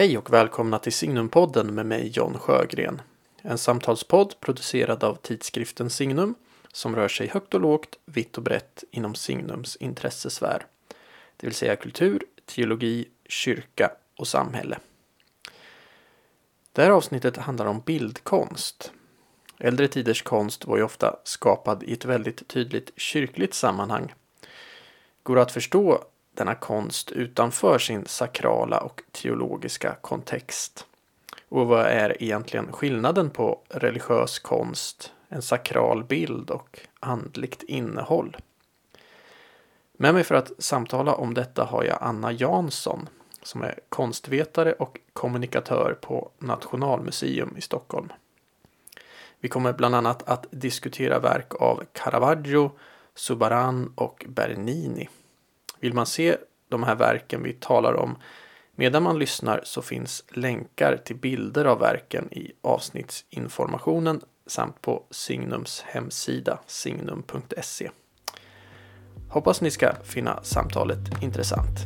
Hej och välkomna till Signumpodden med mig John Sjögren. En samtalspodd producerad av tidskriften Signum som rör sig högt och lågt, vitt och brett inom Signums intressesfär. Det vill säga kultur, teologi, kyrka och samhälle. Det här avsnittet handlar om bildkonst. Äldre tiders konst var ju ofta skapad i ett väldigt tydligt kyrkligt sammanhang. Går det att förstå denna konst utanför sin sakrala och teologiska kontext? Och vad är egentligen skillnaden på religiös konst, en sakral bild och andligt innehåll? Med mig för att samtala om detta har jag Anna Jansson som är konstvetare och kommunikatör på Nationalmuseum i Stockholm. Vi kommer bland annat att diskutera verk av Caravaggio, Subaran och Bernini. Vill man se de här verken vi talar om medan man lyssnar så finns länkar till bilder av verken i avsnittsinformationen samt på Signums hemsida signum.se. Hoppas ni ska finna samtalet intressant.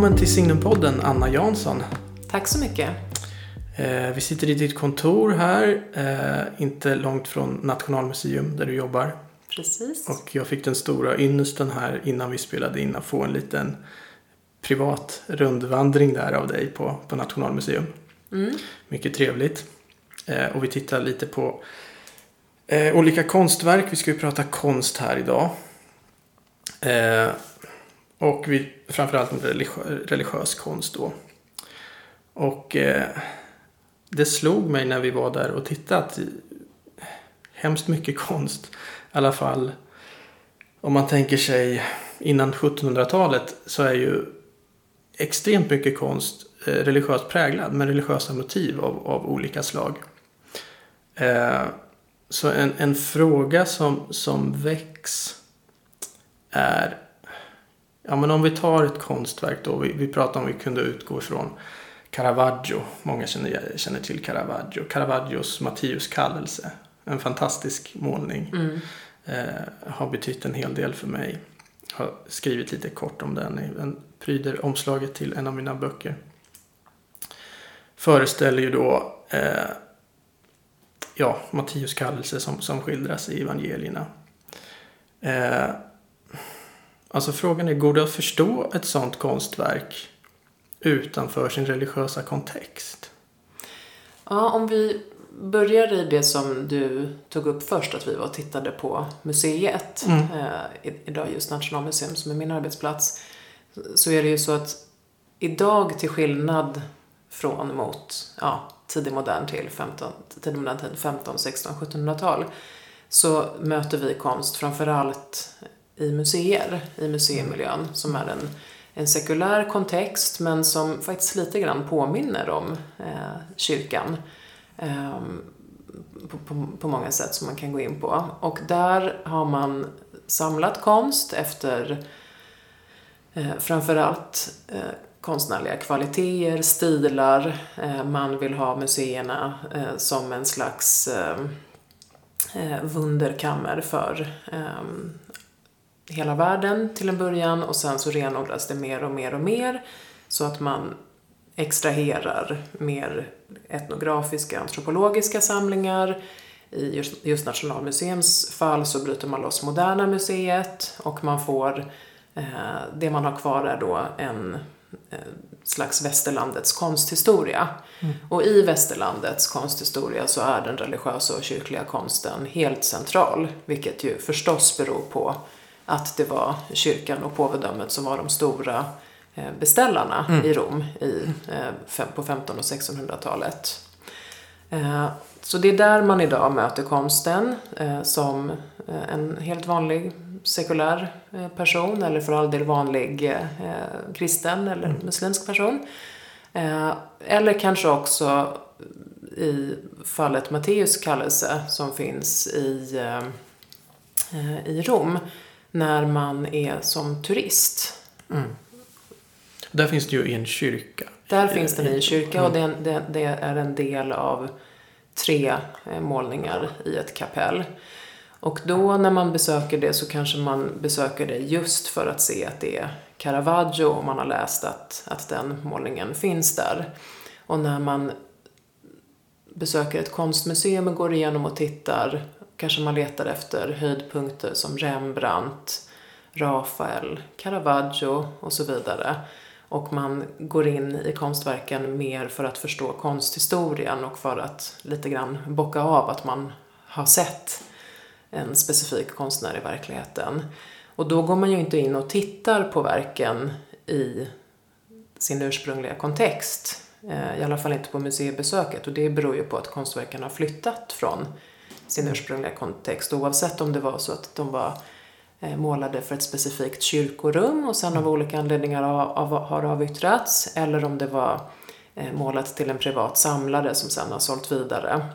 Välkommen till Signumpodden Anna Jansson. Tack så mycket. Eh, vi sitter i ditt kontor här, eh, inte långt från Nationalmuseum där du jobbar. Precis. Och jag fick den stora ynnesten här innan vi spelade in att få en liten privat rundvandring där av dig på, på Nationalmuseum. Mm. Mycket trevligt. Eh, och vi tittar lite på olika konstverk. Vi ska ju prata konst här idag. Och vid, framförallt om religiö religiös konst då. Och eh, det slog mig när vi var där och tittade att hemskt mycket konst, i alla fall om man tänker sig innan 1700-talet så är ju extremt mycket konst eh, religiöst präglad med religiösa motiv av, av olika slag. Eh, så en, en fråga som, som väcks är Ja, men om vi tar ett konstverk då. Vi, vi pratar om vi kunde utgå ifrån Caravaggio. Många känner, känner till Caravaggio. Caravaggios Matteus kallelse. En fantastisk målning. Mm. Eh, har betytt en hel del för mig. Har skrivit lite kort om den. Den pryder omslaget till en av mina böcker. Föreställer ju då eh, ja, Matteus kallelse som, som skildras i evangelierna. Eh, Alltså frågan är, går det att förstå ett sånt konstverk utanför sin religiösa kontext? Ja, om vi börjar i det som du tog upp först, att vi var och tittade på museet, Mm. eh, idag just Nationalmuseum som är min arbetsplats, så är det ju så att idag till skillnad från mot ja, tidig modern till 15, tidig modern tid, 15, 16, 1700-tal, så möter vi konst framförallt i museer, i museimiljön, som är en, en sekulär kontext men som faktiskt lite grann påminner om eh, kyrkan eh, på, på, på många sätt som man kan gå in på. Och där har man samlat konst efter eh, framförallt eh, konstnärliga kvaliteter, stilar. Eh, man vill ha museerna eh, som en slags eh, wunderkammer för eh, hela världen till en början och sen så renodlas det mer och mer och mer så att man extraherar mer etnografiska, antropologiska samlingar. I just, just Nationalmuseums fall så bryter man loss Moderna museet och man får, eh, det man har kvar är då en eh, slags västerlandets konsthistoria. Mm. Och i västerlandets konsthistoria så är den religiösa och kyrkliga konsten helt central, vilket ju förstås beror på att det var kyrkan och påvedömet som var de stora eh, beställarna Mm. i Rom i, eh, på 1500 och 1600-talet. Eh, Så det är där man idag möter konsten som en helt vanlig sekulär person eller för all del vanlig kristen eller muslimsk person. Eller kanske också i fallet Matteus kallelse som finns i, i Rom när man är som turist. Mm. Där finns det ju i en kyrka. Där finns den i en kyrka och det, det, det är en del av tre eh, målningar i ett kapell. Och då när man besöker det så kanske man besöker det just för att se att det är Caravaggio och man har läst att, att den målningen finns där. Och när man besöker ett konstmuseum och går igenom och tittar kanske man letar efter höjdpunkter som Rembrandt, Rafael, Caravaggio och så vidare. Och man går in i konstverken mer för att förstå konsthistorien och för att lite grann bocka av att man har sett en specifik konstnär i verkligheten. Och då går man ju inte in och tittar på verken i sin ursprungliga kontext. Eh, I alla fall inte på museibesöket och det beror ju på att konstverken har flyttat från sin ursprungliga kontext oavsett om det var så att de var eh, målade för ett specifikt kyrkorum och sen av olika anledningar har avyttrats eller om det var eh, målat till en privat samlare som sen har sålt vidare.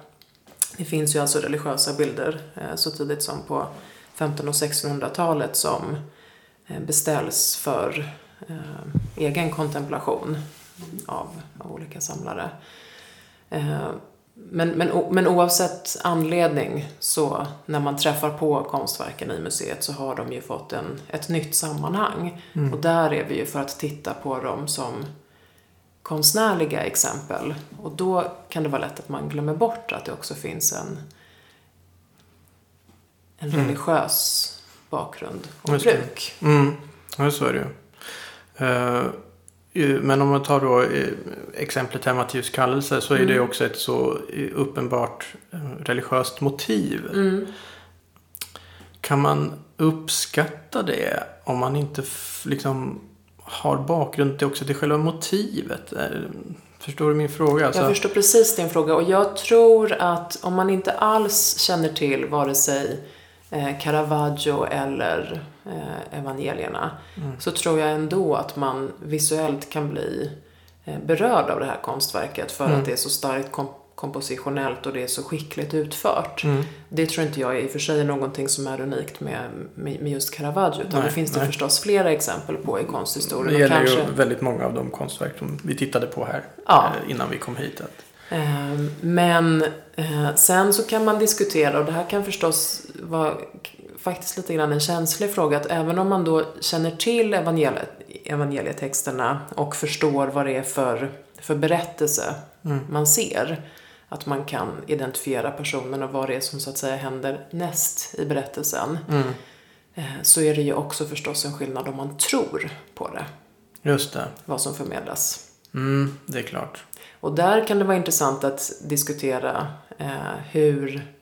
Det finns ju alltså religiösa bilder så tidigt som på 1500 och 1600-talet som beställs för egen kontemplation av, av olika samlare. Men, men, men oavsett anledning så när man träffar på konstverken i museet så har de ju fått en, ett nytt sammanhang. Mm. Och där är vi ju för att titta på dem som konstnärliga exempel. Och då kan det vara lätt att man glömmer bort att det också finns en, en mm. religiös bakgrund och bruk. Mm. Ja, så är det ju. Uh, men om man tar då eh, exemplet här Matteus kallelse så är mm. det också ett så uppenbart eh, religiöst motiv. Mm. Kan man uppskatta det om man inte liksom har bakgrund till också till själva motivet? Förstår du min fråga? Alltså... Jag förstår precis din fråga och jag tror att om man inte alls känner till vare sig eh, Caravaggio eller eh, evangelierna mm. så tror jag ändå att man visuellt kan bli eh, berörd av det här konstverket för mm. att det är så starkt kom kompositionellt och det är så skickligt utfört. Mm. Det tror inte jag är i och för sig någonting som är unikt med, med, just Caravaggio utan nej, det finns det nej. förstås flera exempel på i konsthistorien. Det gäller kanske... ju väldigt många av de konstverk som vi tittade på här ja. Eh, innan vi kom hit. Ehm, men eh, sen så kan man diskutera och det här kan förstås vara faktiskt lite grann en känslig fråga att även om man då känner till evangeliet, evangelietexterna och förstår vad det är för, för berättelse mm. man ser, att man kan identifiera personen och vad det är som så att säga händer näst i berättelsen. Mm. Eh, så är det ju också förstås en skillnad om man tror på det. Just det. Vad som förmedlas. Mm, det är klart. Och där kan det vara intressant att diskutera eh, hur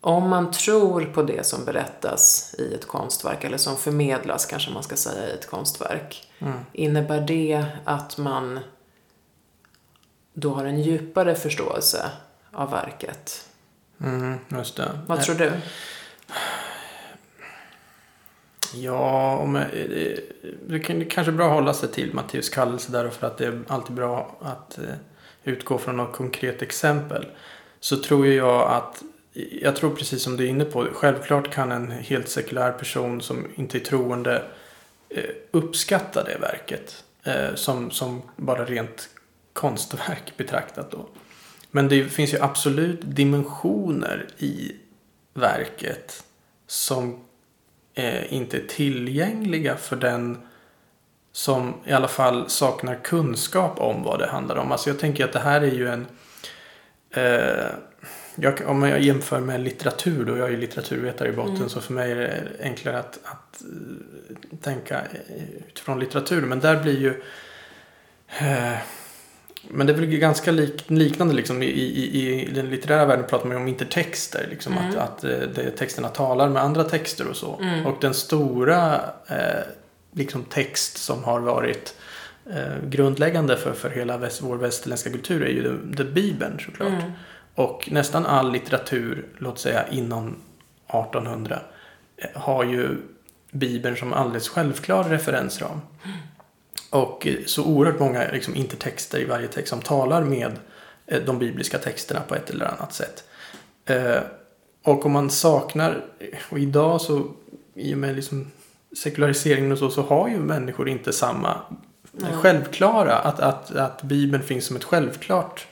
om man tror på det som berättas i ett konstverk, eller som förmedlas kanske man ska säga i ett konstverk, mm. innebär det att man då har en djupare förståelse av verket? Mm, just det. Vad tror du? Ja, om, eh, det kanske är bra att hålla sig till Matteus kallelse där för att det är alltid bra att eh, utgå från något konkret exempel. Så tror jag att jag tror precis som du är inne på, självklart kan en helt sekulär person som inte är troende eh, uppskatta det verket som, som bara rent konstverk betraktat då. Men det finns ju absolut dimensioner i verket som eh, inte är tillgängliga för den som i alla fall saknar kunskap om vad det handlar om. Alltså jag tänker att det här är ju en eh, jag, om jag jämför med litteratur då, jag är ju litteraturvetare i botten mm. så för mig är det enklare att, att uh, tänka utifrån litteratur. Men där blir ju uh, men det är väl ganska lik, liknande liksom i, i, i den litterära världen pratar man ju om intertexter. Liksom, mm. Att, att uh, det, texterna talar med andra texter och så. Mm. Och den stora liksom text som har varit grundläggande för, för hela väst, vår västerländska kultur är ju det, det Bibeln såklart. Mm. Och nästan all litteratur, låt säga innan 1800, eh, har ju Bibeln som alldeles självklar referensram. Och så oerhört många liksom, intertexter i varje text som talar med eh, de bibliska texterna på ett eller annat sätt. Eh, och om man saknar, och idag så i och med liksom sekulariseringen och så, så har ju människor inte samma Nej. självklara, att, att, att Bibeln finns som ett självklart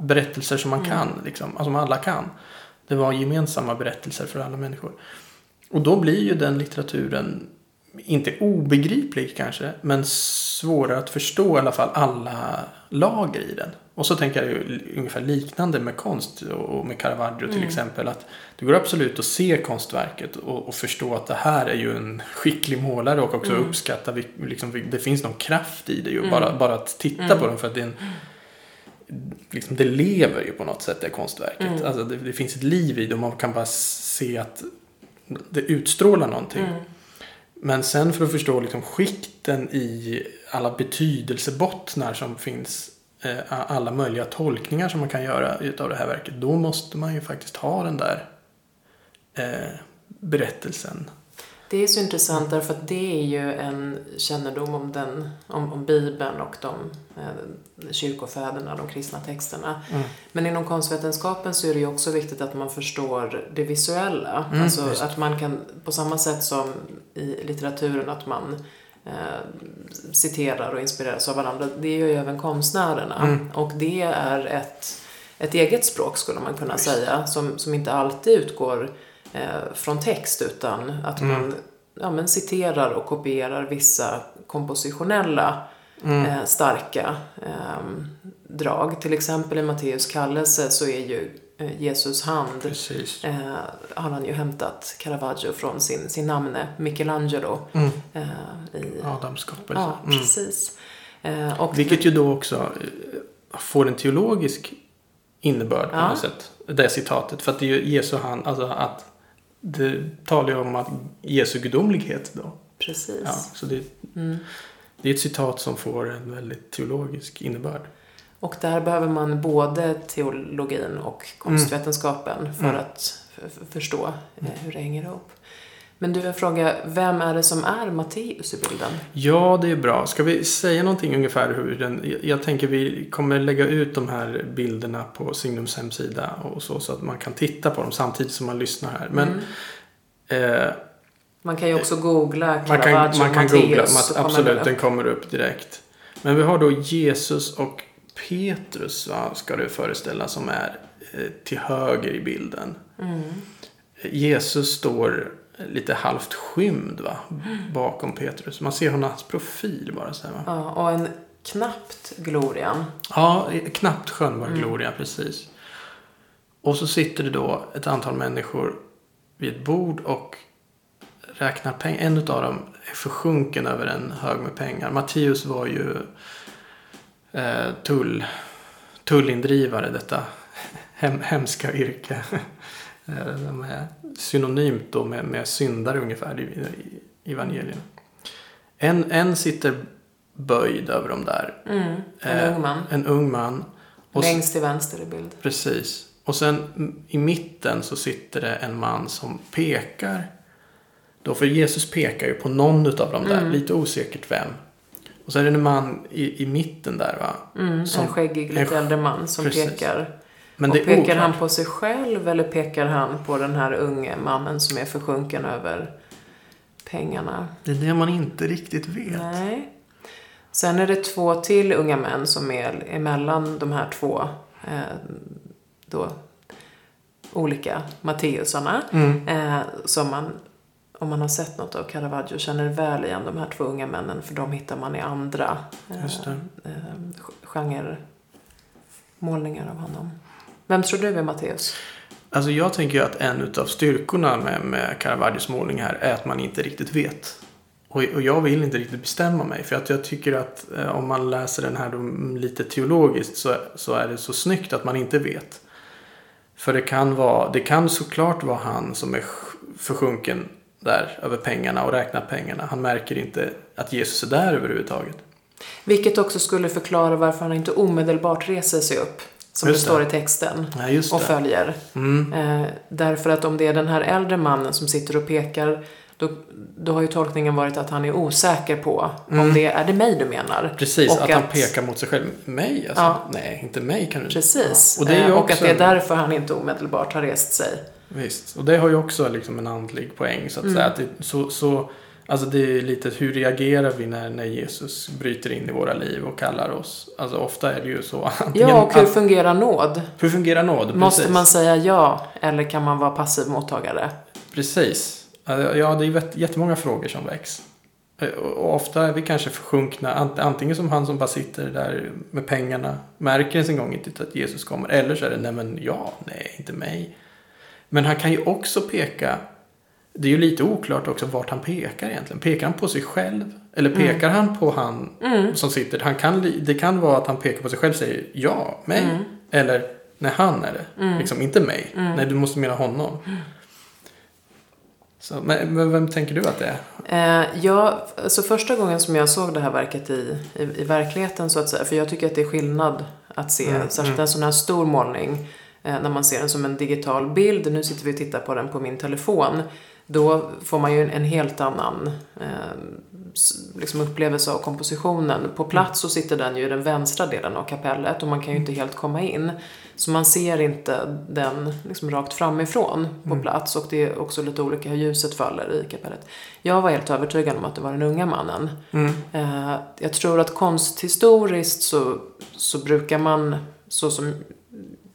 berättelser som man Mm. kan, liksom, alltså som alla kan. Det var gemensamma berättelser för alla människor. Och då blir ju den litteraturen inte obegriplig kanske, men svårare att förstå i alla fall alla lager i den. Och så tänker jag ju ungefär liknande med konst och med Caravaggio till Mm. exempel. Att det går absolut att se konstverket och, och förstå att det här är ju en skicklig målare och också Mm. uppskatta liksom, det finns någon kraft i det ju. Mm. Bara, bara att titta Mm. på den för att det är en liksom, det lever ju på något sätt det konstverket. Mm. Alltså det, det finns ett liv i det och man kan bara se att det utstrålar någonting. Mm. Men sen för att förstå liksom skikten i alla betydelsebottnar som finns, eh, alla möjliga tolkningar som man kan göra utav det här verket, då måste man ju faktiskt ha den där eh, berättelsen. Det är så intressant därför att det är ju en kännedom om, den, om, om Bibeln och de eh, kyrkofäderna, de kristna texterna. Mm. Men inom konstvetenskapen så är det ju också viktigt att man förstår det visuella. Mm, alltså visst. att man kan, på samma sätt som i litteraturen, att man eh, citerar och inspireras av varandra. Det gör ju även konstnärerna. Mm. Och det är ett, ett eget språk skulle man kunna Visst. säga, som, som inte alltid utgår eh, från text utan att Mm. man ja, men citerar och kopierar vissa kompositionella Mm. eh, starka eh, drag. Till exempel i Matteus kallelse så är ju eh, Jesus hand eh, har han ju hämtat Caravaggio från sin, sin namne Michelangelo Mm. eh, i, Adams skapelse. Ja, Mm. precis. Eh, och Vilket ju då också eh, får en teologisk innebörd på Ja. något sätt. Det citatet. För att det är ju Jesu hand, alltså att det talar ju om att Jesu gudomlighet då. Precis. Ja, så det, Mm. det är ett citat som får en väldigt teologisk innebörd. Och där behöver man både teologin och konstvetenskapen för Mm. att f- f- förstå eh, hur det hänger ihop. Men du, en fråga. Vem är det som är Matteus i bilden? Ja, det är bra. Ska vi säga någonting ungefär hur den... jag- tänker vi kommer lägga ut de här bilderna på Signums hemsida och så, så att man kan titta på dem samtidigt som man lyssnar här. Men Mm. eh, Man kan ju också googla Man kan, man kan Matteus. googla, man, absolut, den kommer upp direkt. Men vi har då Jesus och Petrus, va, ska det föreställa, som är eh, till höger i bilden. Mm. Jesus står lite halvt skymd va, bakom Petrus. Man ser hans profil bara så här, va? Ja, och en knappt glorian. Ja, knappt skönjbar Mm. gloria, precis. Och så sitter det då ett antal människor vid ett bord och räknar pengar. En av dem är försjunken över en hög med pengar. Matteus var ju eh, tull, tullindrivare, detta hem, hemska yrke. Eh, De är synonymt då med, med syndare ungefär i, i evangelierna. En, en sitter böjd över dem där. Mm. En Eh, ung man. En ung man. Och Längst till vänster i bild. Precis. Och sen i mitten så sitter det en man som pekar. Då för Jesus pekar ju på någon utav dem där. Mm. Lite osäkert vem. Och så är det en man i, i mitten där va. Mm. Som- en skäggig, lite äldre man som Precis. pekar. Men och det är pekar oklart. han på sig själv eller pekar han på den här unge mannen som är försjunken över pengarna? Det är det man inte riktigt vet. Nej. Sen är det två till unga män som är emellan de här två eh, då, olika Matteusarna. Mm. Eh, som man, om man har sett något av Caravaggio, känner väl igen de här två unga männen. För de hittar man i andra eh, eh, genremålningar av honom. Vem tror du är Matteus? Alltså jag tänker att en utav styrkorna med, med Caravaggios målning här är att man inte riktigt vet. Och, och jag vill inte riktigt bestämma mig. För att jag tycker att eh, om man läser den här då, lite teologiskt så, så är det så snyggt att man inte vet. För det kan, vara, det kan såklart vara han som är sj- försjunken där över pengarna och räknar pengarna. Han märker inte att Jesus är där överhuvudtaget. Vilket också skulle förklara varför han inte omedelbart reser sig upp. Som Just det står i texten. Just Och följer. Mm. Eh, därför att om det är den här äldre mannen som sitter och pekar då, då har ju tolkningen varit att han är osäker på om det är det mig du menar. Precis, Och att, han pekar mot sig själv. Mig alltså? Ja. Nej, inte mig kan du Precis. Ja. Och, det är Eh, och också att det är därför han inte omedelbart har rest sig. Visst, och det har ju också liksom en andlig poäng så att Mm. säga. Att det, så, så, alltså det är lite hur reagerar vi när, när Jesus bryter in i våra liv och kallar oss? Alltså ofta är det ju så. Ja, och hur att- fungerar nåd? hur fungerar nåd? Måste Precis. man säga ja eller kan man vara passiv mottagare? Precis. Ja, det är jättemånga frågor som väcks. Eh, Och ofta är vi kanske försjunkna, ant- antingen som han som bara sitter där med pengarna, märker ens en gång inte att Jesus kommer, eller så är det nej men ja, nej, inte mig. Men han kan ju också peka, det är ju lite oklart också vart han pekar egentligen. Pekar han på sig själv? Eller pekar han på han som sitter? Han kan, det kan vara att han pekar på sig själv och säger ja, mig. Eller nej, han är det. Liksom inte mig. Nej, du måste mena honom. Så, men, men vem tänker du att det är? Eh, ja, alltså första gången som jag såg det här verket i, i, i verkligheten så att säga, för jag tycker att det är skillnad att se, Mm, särskilt en sån här stor målning, eh, när man ser den som en digital bild, nu sitter vi och tittar på den på min telefon, då får man ju en, helt annan eh, liksom upplevelse av kompositionen. På plats så sitter den ju i den vänstra delen av kapellet och man kan ju inte helt komma in. Så man ser inte den liksom rakt framifrån på plats och det är också lite olika hur ljuset faller i kapellet. Jag var helt övertygad om att det var den unga mannen. Eh, jag tror att konsthistoriskt så, så brukar man, så som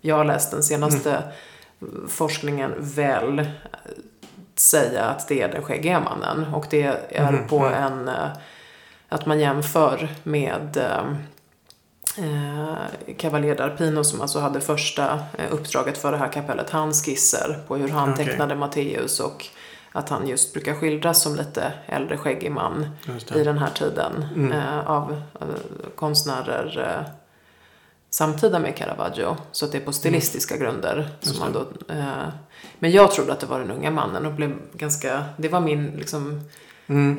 jag har läst den senaste forskningen, väl säga att det är den skäggiga mannen. Och det är på en, eh, att man jämför med eh, eh, d'Arpino som alltså hade första eh, uppdraget för det här kapellet. Han skisser på hur han Okej. tecknade Matteus och att han just brukar skildras som lite äldre skäggig man i den här tiden eh, av eh, konstnärer eh, samtida med Caravaggio. Så att det är på stilistiska grunder. Som man då, eh, men jag trodde att det var den unga mannen och blev ganska, det var min liksom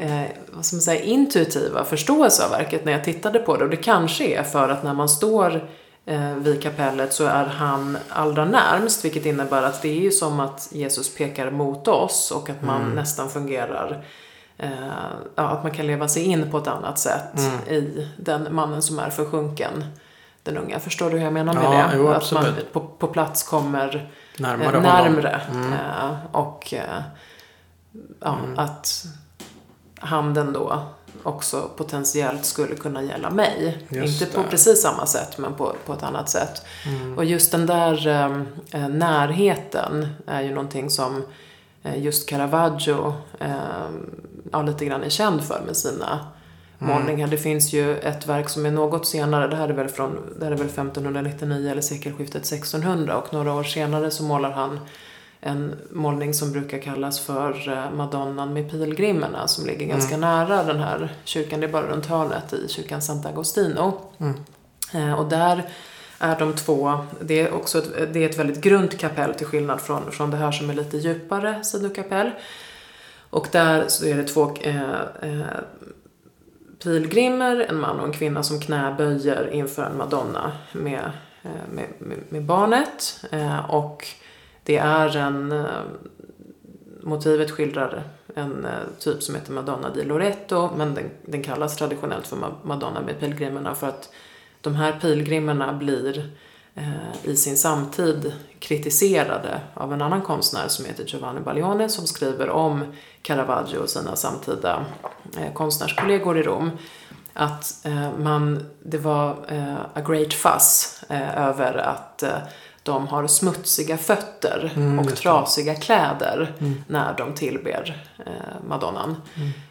eh, vad ska man säga, intuitiva förståelse av verket när jag tittade på det. Och det kanske är för att när man står eh, vid kapellet så är han allra närmst. Vilket innebär att det är ju som att Jesus pekar mot oss och att man nästan fungerar eh, ja, att man kan leva sig in på ett annat sätt i den mannen som är försjunken. Den unga. Förstår du hur jag menar med Ja, det? jo, att man på, på plats kommer Närmare eh, honom. närmre. Eh, och eh, ja, att handen då också potentiellt skulle kunna gälla mig. Just Inte på det. precis samma sätt men på, på ett annat sätt. Och just den där eh, eh, närheten är ju någonting som eh, just Caravaggio eh, ja, lite grann är känd för med sina målningar. Det finns ju ett verk som är något senare, det här är väl från det här är väl 1599 eller sekelskiftet 1600 och några år senare så målar han en målning som brukar kallas för eh, Madonnan med pilgrimerna som ligger ganska nära den här kyrkan, det är bara runt hörnet i kyrkan Sant'Agostino. Eh, Och där är de två, det är också ett, det är ett väldigt grunt kapell till skillnad från, från det här som är lite djupare sidokapell. Och där så är det två eh, eh, pilgrimer, en man och en kvinna som knäböjer inför en madonna med, eh, med, med, med barnet. Eh, och det är en, eh, motivet skildrar en typ som heter Madonna di Loreto, men den, den kallas traditionellt för Madonna med pilgrimerna för att de här pilgrimerna blir eh, i sin samtid kritiserade av en annan konstnär som heter Giovanni Baglione som skriver om Caravaggio och sina samtida eh, konstnärskollegor i Rom. Att eh, man, det var eh, a great fuss över att de har smutsiga fötter och trasiga kläder när de tillber Madonnan.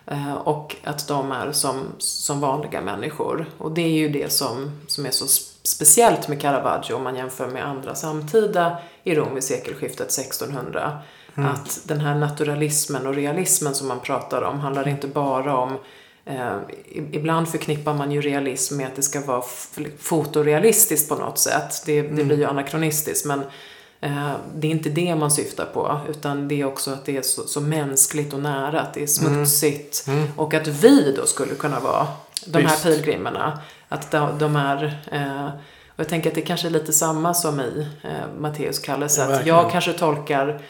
Eh, och att de är som, som vanliga människor. Och det är ju det som, som är så speciellt med Caravaggio om man jämför med andra samtida i Rom vid sekelskiftet 1600. Att den här naturalismen och realismen som man pratar om handlar inte bara om Eh, ibland förknippar man ju realism med att det ska vara fotorealistiskt på något sätt. Det, det blir ju anakronistiskt men eh, det är inte det man syftar på utan det är också att det är så, så mänskligt och nära, att det är smutsigt och att vi då skulle kunna vara de här Visst. pilgrimerna. Att de, de är eh, och jag tänker att det kanske är lite samma som i eh, Matteus kallelse. Ja, att jag kanske tolkar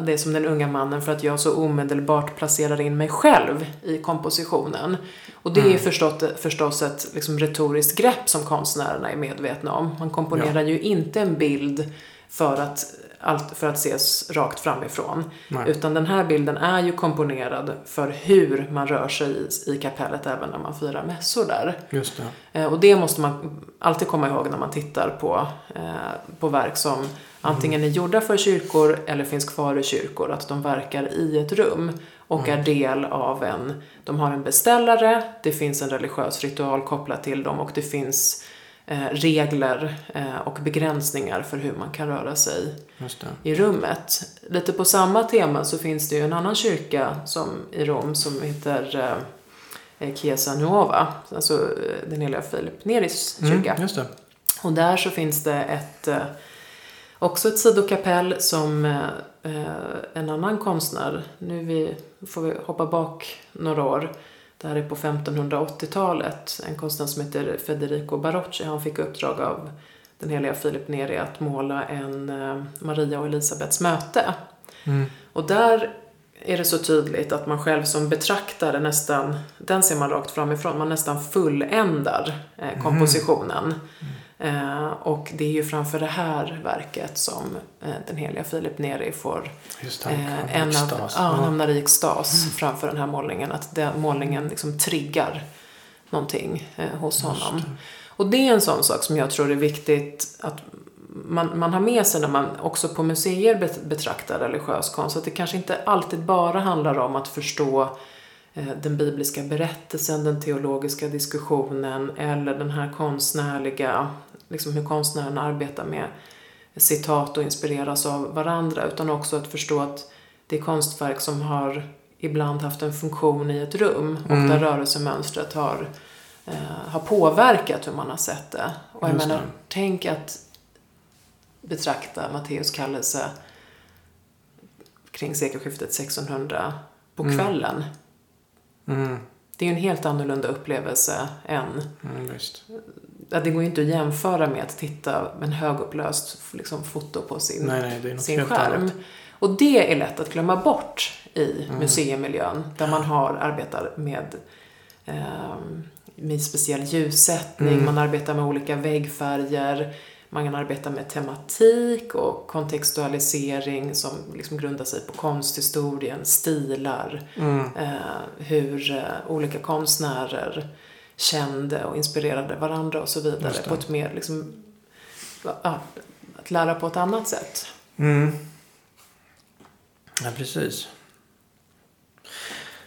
det är som den unga mannen för att jag så omedelbart placerar in mig själv i kompositionen. Och det är förstås, förstås ett liksom, retoriskt grepp som konstnärerna är medvetna om. Man komponerar Ja. ju inte en bild för att, allt, för att ses rakt framifrån. Nej. Utan den här bilden är ju komponerad för hur man rör sig i, i kapellet även när man firar mässor där. Just det. Eh, Och det måste man alltid komma ihåg när man tittar på, eh, på verk som antingen är gjorda för kyrkor eller finns kvar i kyrkor. Att de verkar i ett rum och är del av en, de har en beställare, det finns en religiös ritual kopplat till dem och det finns eh, regler eh, och begränsningar för hur man kan röra sig i rummet. Lite på samma tema så finns det ju en annan kyrka som, i Rom som heter eh, Chiesa Nuova, alltså eh, den heliga Filip Neris kyrka. Mm, just det. Och där så finns det ett, eh, också ett sidokapell som eh, en annan konstnär, nu vi, får vi hoppa bak några år, det här är på 1580-talet, en konstnär som heter Federico Barocci, han fick uppdrag av den heliga Filip Neri att måla en eh, Maria och Elisabets möte. Mm. Och där är det så tydligt att man själv som betraktare nästan, den ser man rakt framifrån, man nästan fulländar eh, kompositionen. Eh, och det är ju framför det här verket som eh, den heliga Filip Neri får Just det. eh, en av, ja, han hamnar i extas framför den här målningen. Att den målningen liksom triggar någonting eh, hos honom. Och det är en sån sak som jag tror är viktigt att man, man har med sig när man också på museer bet- betraktar religiös konst. Att det kanske inte alltid bara handlar om att förstå den bibliska berättelsen, den teologiska diskussionen eller den här konstnärliga, liksom hur konstnären arbetar med citat och inspireras av varandra. Utan också att förstå att det är konstverk som har ibland haft en funktion i ett rum och Mm. där rörelsemönstret har, eh, har påverkat hur man har sett det. Och jag Just menar, det. tänk att betrakta Matteus kallelse kring sekelskiftet 1600 på Mm. kvällen. Mm. Det är ju en helt annorlunda upplevelse än Mm. Ja, det går ju inte att jämföra med att titta med en högupplöst liksom, foto på sin, Nej, nej, sin skärm. annat. Och det är lätt att glömma bort i Mm. museimiljön där man har arbetar med, ehm, med speciell ljussättning, Mm. man arbetar med olika väggfärger, man kan arbeta med tematik och kontextualisering som liksom grundar sig på konsthistorien, stilar, Mm. eh, hur eh, olika konstnärer kände och inspirerade varandra och så vidare på ett mer liksom, ja, att lära på ett annat sätt. Mm. Ja, precis.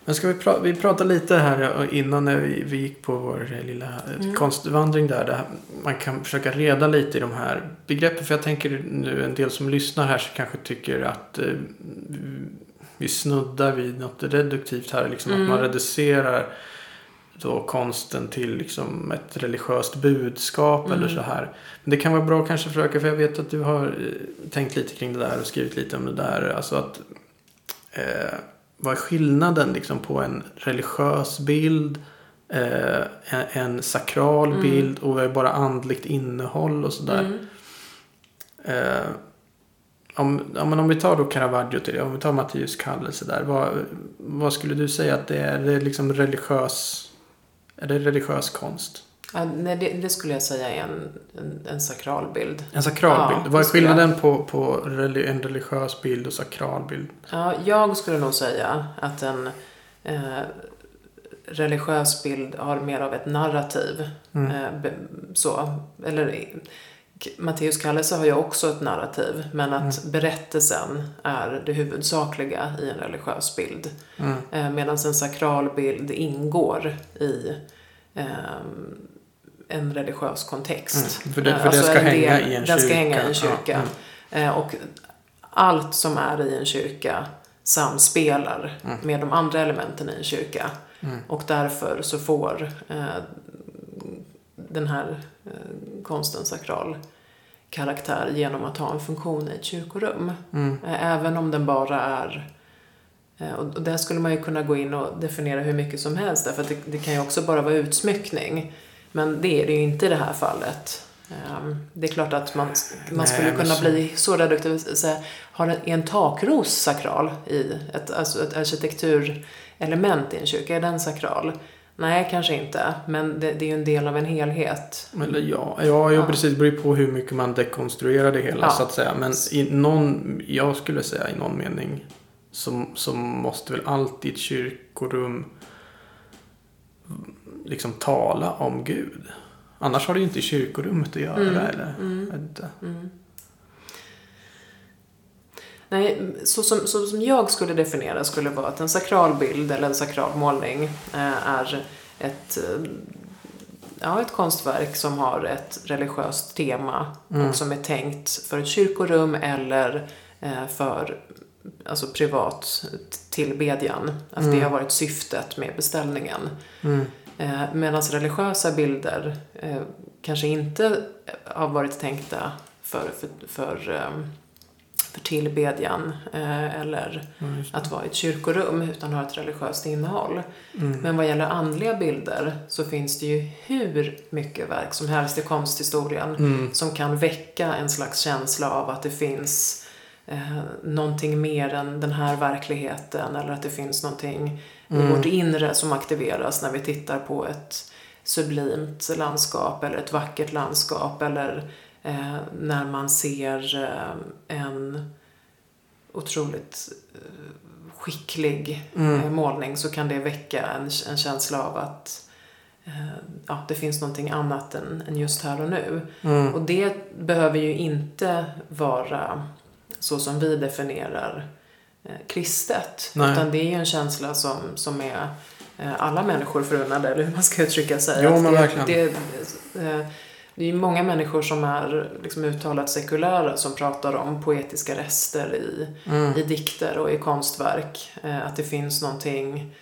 Men ska vi, pra- vi prata lite här innan när vi, vi gick på vår lilla eh, Mm. konstvandring där. där. Man kan försöka reda lite i de här begreppen. För jag tänker nu en del som lyssnar här så kanske tycker att eh, vi snuddar vid något reduktivt här. Liksom Mm. Att man reducerar då konsten till liksom ett religiöst budskap eller Mm. så här. Men det kan vara bra kanske att försöka, för jag vet att du har eh, tänkt lite kring det där och skrivit lite om det där. Alltså att eh, vad är skillnaden liksom på en religiös bild, eh, en, en sakral Mm. bild och vad är bara andligt innehåll och sådär. Mm. Eh, om, ja, men om vi tar då Caravaggio till om vi tar Matteus kallelse där. Vad, vad skulle du säga att det är? Det är liksom religiös, är det religiös konst? Ja, nej, det, det skulle jag säga är en, en, en sakral bild. En sakral Ja, Vad är skulle jag- skillnaden på, på en religiös bild och sakral bild? Ja, jag skulle nog säga att en eh, religiös bild har mer av ett narrativ. Mm. Eh, be- så, eller Matteus kallelse har ju också ett narrativ, men att Mm. berättelsen är det huvudsakliga i en religiös bild. Mm. Eh, Medan en sakral bild ingår i ehm, en religiös kontext. Mm, för det- Eh, för det ska en hänga i en Den ska kyrka. hänga i en Ja, kyrka. mm. Eh, Och allt som är i en kyrka samspelar Mm. med de andra elementen i en kyrka. Mm. Och därför så får eh, den här eh, konsten sakral karaktär genom att ha en funktion i ett kyrkorum. Mm. Eh, Även om den bara är och och där skulle man ju kunna gå in och definiera hur mycket som helst därför att det, det kan ju också bara vara utsmyckning. Men det är det ju inte i det här fallet. Ehm, det är klart att man, man skulle Nej, kunna så... bli så reduktiv säga, har en, en takros sakral i ett, alltså ett arkitekturelement i en kyrka? Är den sakral? Nej, kanske inte. Men det, det är ju en del av en helhet. Eller ja, ja, ja, precis. Det beror på hur mycket man dekonstruerar det hela ja. så att säga. Men i någon, jag skulle säga i någon mening så, så måste väl alltid ett kyrkorum liksom tala om Gud. Annars har det ju inte i kyrkorummet att göra. Mm. Eller? Mm. Mm. Nej, så som, så som jag skulle definiera skulle vara att en sakral bild eller en sakral målning eh, är ett, eh, ja, ett konstverk som har ett religiöst tema mm. och som är tänkt för ett kyrkorum eller eh, för alltså privat tillbedjan. Att mm. det har varit syftet med beställningen. Eh, Medan religiösa bilder eh, kanske inte har varit tänkta för, för, för, ehm, för tillbedjan eh, eller mm, att vara i ett kyrkorum utan har ett religiöst innehåll. Mm. Men vad gäller andliga bilder så finns det ju hur mycket verk som helst i konsthistorien mm. som kan väcka en slags känsla av att det finns eh, någonting mer än den här verkligheten eller att det finns någonting mm. i vårt inre som aktiveras när vi tittar på ett sublimt landskap eller ett vackert landskap eller eh, när man ser eh, en otroligt eh, skicklig mm. Eh, målning så kan det väcka en, en känsla av att eh, ja, det finns någonting annat än, än just här och nu. Mm. Och det behöver ju inte vara så som vi definierar kristet. Nej. Utan det är en känsla som, som är eh, alla människor förunnade, eller hur man ska uttrycka sig. Jo, men verkligen. Det, eh, det är många människor som är liksom uttalat sekulära som pratar om poetiska rester i, mm. i dikter och i konstverk. Att det finns någonting,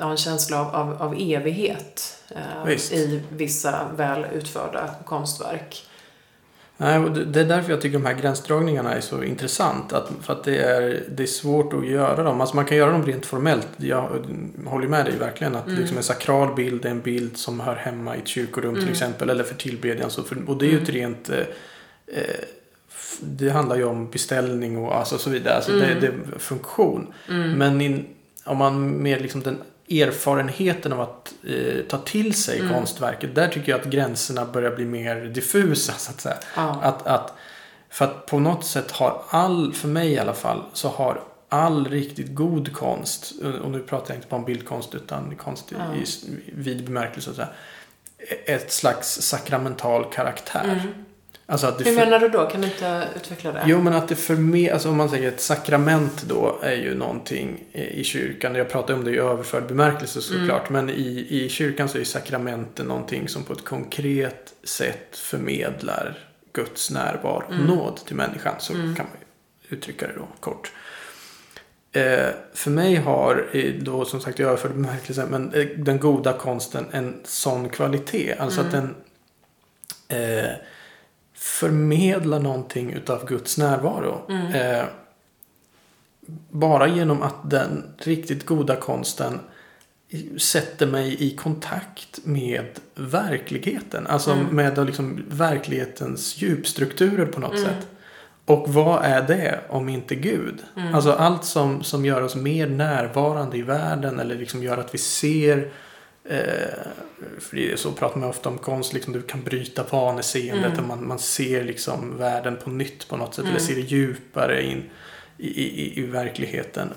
en känsla av, av, av evighet i vissa väl utförda konstverk. Nej, det är därför jag tycker de här gränsdragningarna är så intressant. Att, för att det är, det är svårt att göra dem. Alltså man kan göra dem rent formellt. Jag håller med dig verkligen. Att mm. liksom en sakral bild är en bild som hör hemma i ett kyrkorum mm. till exempel. Eller för tillbedjan. Så för, och det är ju ett mm. rent... Eh, eh, det handlar ju om beställning och alltså så vidare. Alltså det, mm. det är funktion. Mm. Men in, om man mer liksom den erfarenheten av att eh, ta till sig mm. konstverket. Där tycker jag att gränserna börjar bli mer diffusa. Så att säga. Ja. Att, att, för att på något sätt har all, för mig i alla fall, så har all riktigt god konst, och nu pratar jag inte bara om bildkonst utan konst ja. i, vid bemärkelse, så här, ett slags sakramental karaktär. Mm. Alltså att det Hur menar du då? Kan du inte utveckla det? Jo, men att det för mig, alltså om man säger ett sakrament då är ju någonting i kyrkan. Jag pratar om det i överförd bemärkelse såklart. Mm. Men i, i kyrkan så är sakramenten någonting som på ett konkret sätt förmedlar Guds närvaro och mm. nåd till människan. Så mm. kan man uttrycka det då kort. Eh, för mig har då som sagt i överförd bemärkelse men eh, den goda konsten en sån kvalitet. Alltså att mm. den eh, förmedla någonting utav Guds närvaro. Mm. Eh, bara genom att den riktigt goda konsten sätter mig i kontakt med verkligheten. Alltså mm. med liksom verklighetens djupstrukturer på något mm. sätt. Och vad är det om inte Gud? Mm. Alltså allt som, som gör oss mer närvarande i världen eller liksom gör att vi ser Eh, så pratar man ofta om konst, liksom, du kan bryta vaneseendet mm. och man, man ser liksom världen på nytt på något sätt. Mm. Eller ser det djupare in i, i, i verkligheten.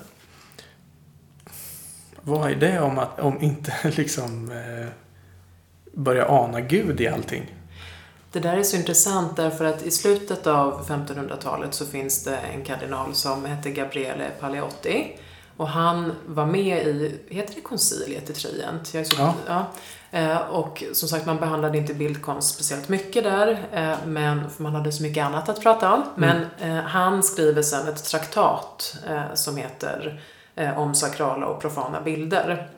Vad är det om, att, om inte liksom eh, börja ana Gud i allting? Det där är så intressant därför att i slutet av 1500-talet så finns det en kardinal som heter Gabriele Paleotti och han var med i, heter det konciliet i Trient? Jag är så, ja. ja. Eh, och som sagt, man behandlade inte bildkonst speciellt mycket där, eh, men för man hade så mycket annat att prata om. Mm. Men eh, han skriver sen ett traktat som heter Om sakrala och profana bilder.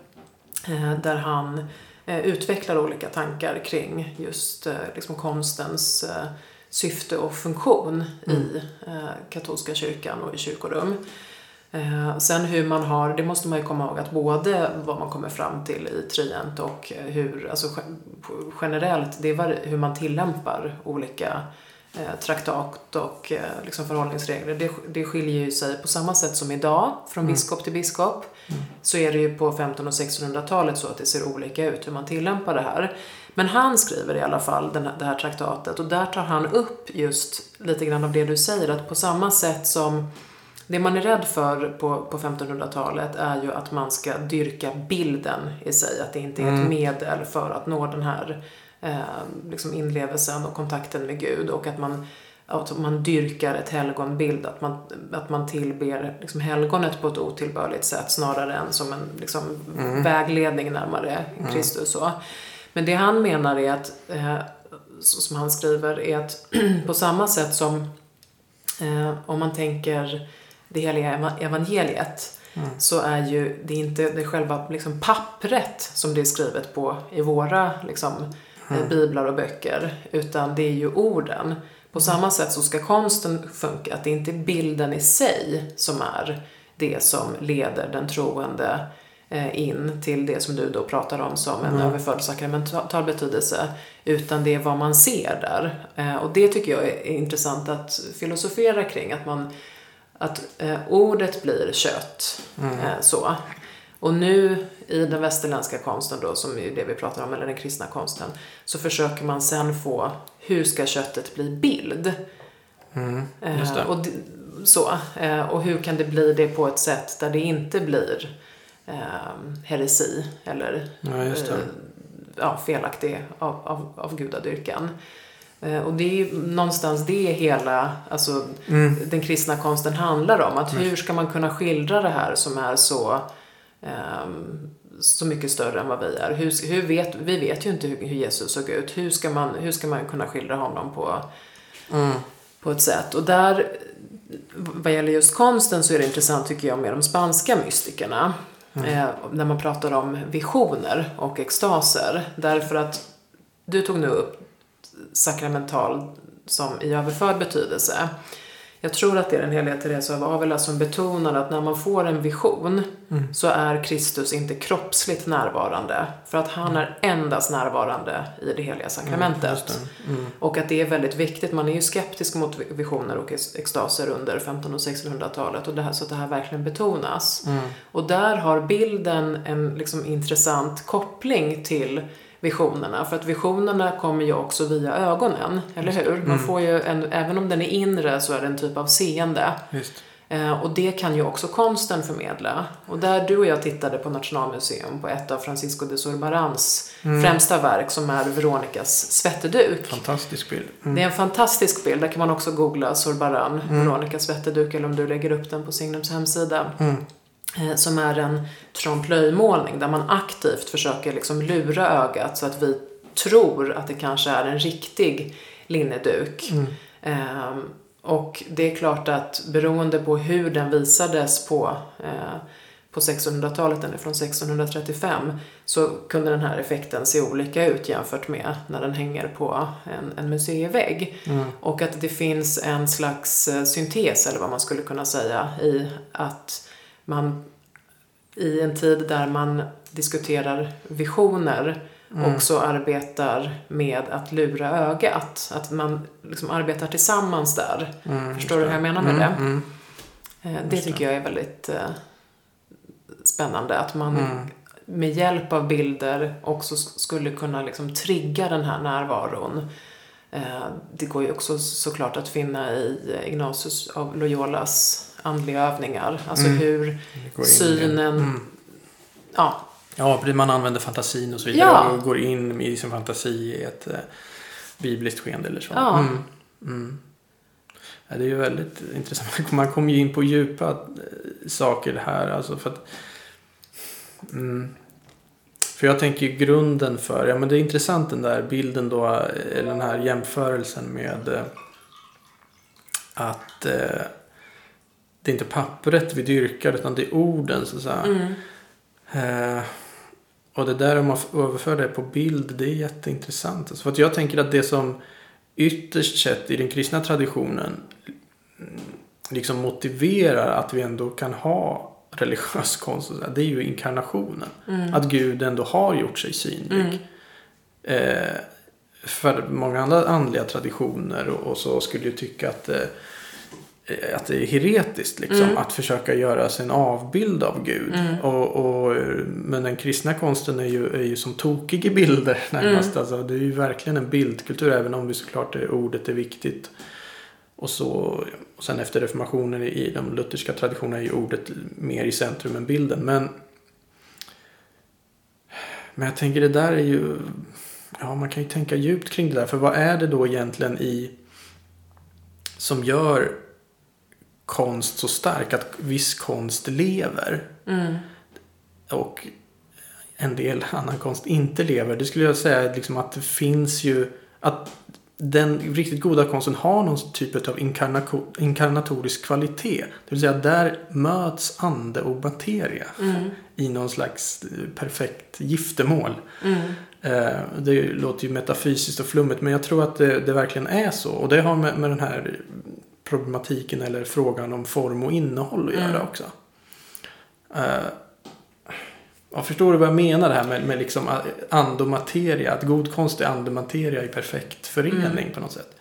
Där han utvecklar olika tankar kring just liksom konstens syfte och funktion mm. i katolska kyrkan och i kyrkorum. Eh, sen hur man har, det måste man ju komma ihåg att både vad man kommer fram till i Trient och hur, alltså generellt, det är hur man tillämpar olika eh, traktat och eh, liksom förhållningsregler. Det, det skiljer ju sig på samma sätt som idag från mm. biskop till biskop. Mm. Så är det ju på 1500 och 1600-talet så att det ser olika ut hur man tillämpar det här. Men han skriver i alla fall den här, det här traktatet och där tar han upp just lite grann av det du säger att på samma sätt som det man är rädd för på, på 1500-talet är ju att man ska dyrka bilden i sig, att det inte är ett mm. medel för att nå den här eh, liksom inlevelsen och kontakten med Gud och att man, att man dyrkar ett helgonbild, att man, att man tillber liksom helgonet på ett otillbörligt sätt snarare än som en liksom, mm. vägledning närmare mm. Kristus. Så. Men det han menar är att, eh, som han skriver, är att på samma sätt som eh, om man tänker det heliga evangeliet mm. så är ju det inte det själva liksom pappret som det är skrivet på i våra liksom, eh, mm. biblar och böcker utan det är ju orden. På samma sätt så ska konsten funka, att det inte är bilden i sig som är det som leder den troende eh, in till det som du då pratar om som en mm. överförd sakramental betydelse. Utan det är vad man ser där. Eh, och det tycker jag är intressant att filosofera kring. Att man att eh, ordet blir kött. Mm. Eh, så. Och nu i den västerländska konsten då, som är det vi pratar om, eller den kristna konsten, så försöker man sen få, hur ska köttet bli bild? Mm, eh, och, så, eh, och hur kan det bli det på ett sätt där det inte blir eh, heresi eller ja, eh, ja, felaktig av, av, av gudadyrkan. Eh, och det är ju någonstans det hela, alltså mm. den kristna konsten handlar om. Att hur ska man kunna skildra det här som är så, um, så mycket större än vad vi är. Hur, hur vet, vi vet ju inte hur, hur, Jesus såg ut. Hur ska man, hur ska man kunna skildra honom på, mm. på ett sätt? Och där, vad gäller just konsten så är det intressant tycker jag med de spanska mystikerna. Mm. Eh, när man pratar om visioner och extaser. Därför att du tog nu upp sakramental som i överförd betydelse. Jag tror att det är den heliga Teresa av Avila som betonar att när man får en vision mm. så är Kristus inte kroppsligt närvarande. För att han är endast närvarande i det heliga sakramentet. Mm, mm. Och att det är väldigt viktigt. Man är ju skeptisk mot visioner och extaser under 1500 och 1600-talet. Och det här, så att det här verkligen betonas. Mm. Och där har bilden en liksom intressant koppling till visionerna. För att visionerna kommer ju också via ögonen, eller hur? Man mm. får ju en, även om den är inre så är det en typ av seende. Just. Eh, och det kan ju också konsten förmedla. Och där du och jag tittade på Nationalmuseum på ett av Francisco de Zurbarans mm. främsta verk som är Veronicas svetteduk. Fantastisk bild. Mm. Det är en fantastisk bild. Där kan man också googla Zurbaran, mm. Veronicas svetteduk eller om du lägger upp den på Signums hemsida. Mm. Eh, som är en trompe-l'œil-målning där man aktivt försöker liksom lura ögat så att vi tror att det kanske är en riktig linneduk. Mm. Um, och det är klart att beroende på hur den visades på, eh, på 1600-talet, den är från 1635, så kunde den här effekten se olika ut jämfört med när den hänger på en, en museivägg. Mm. Och att det finns en slags eh, syntes, eller vad man skulle kunna säga, i att man i en tid där man diskuterar visioner mm. också arbetar med att lura ögat. Att man liksom arbetar tillsammans där. Mm, Förstår du hur jag menar med mm, det? Mm. Eh, det tycker jag är väldigt eh, spännande. Att man mm. med hjälp av bilder också skulle kunna liksom trigga den här närvaron. Eh, det går ju också såklart att finna i Ignatius av Loyolas andliga övningar. Alltså mm. hur synen... Mm. Ja. Ja, man använder fantasin och så vidare ja. och går in i sin fantasi i ett eh, bibliskt skeende eller så. Ja. Mm. Mm. Ja, det är ju väldigt intressant. Man kommer ju in på djupa eh, saker här. Alltså för att, mm. För jag tänker ju grunden för, ja men det är intressant den där bilden då, eller den här jämförelsen med eh, att eh, det är inte pappret vi dyrkar utan det är orden så att. Mm. Eh, och det där om man överför det på bild det är jätteintressant. Alltså för att jag tänker att det som ytterst sett i den kristna traditionen liksom motiverar att vi ändå kan ha religiös konst. Det är ju inkarnationen. Att Gud ändå har gjort sig synlig. Eh, för många andra andliga traditioner och, och så skulle ju tycka att, eh, att det är heretiskt liksom, att försöka göra sig en avbild av Gud. Och, och, eh, men den kristna konsten är ju, är ju som tokig i bilder närmast. Alltså, det är ju verkligen en bildkultur även om vi såklart är, ordet är viktigt. Och, så, och sen efter reformationen i, i de lutherska traditionerna är ju ordet mer i centrum än bilden. Men, men jag tänker det där är ju Ja, man kan ju tänka djupt kring det där. För vad är det då egentligen i som gör konst så stark? Att viss konst lever. Och en del annan konst inte lever. Det skulle jag säga liksom att det finns ju att den riktigt goda konsten har någon typ av inkarnatorisk kvalitet. Det vill säga där möts ande och materia i någon slags perfekt giftermål. Eh, Det låter ju metafysiskt och flummigt men jag tror att det, det verkligen är så. Och det har med, med den här problematiken eller frågan om form och innehåll att göra också. Eh, Ja, förstår du vad jag menar det här med, med liksom ande och materia? Att god konst är ande och materia i perfekt förening på något sätt.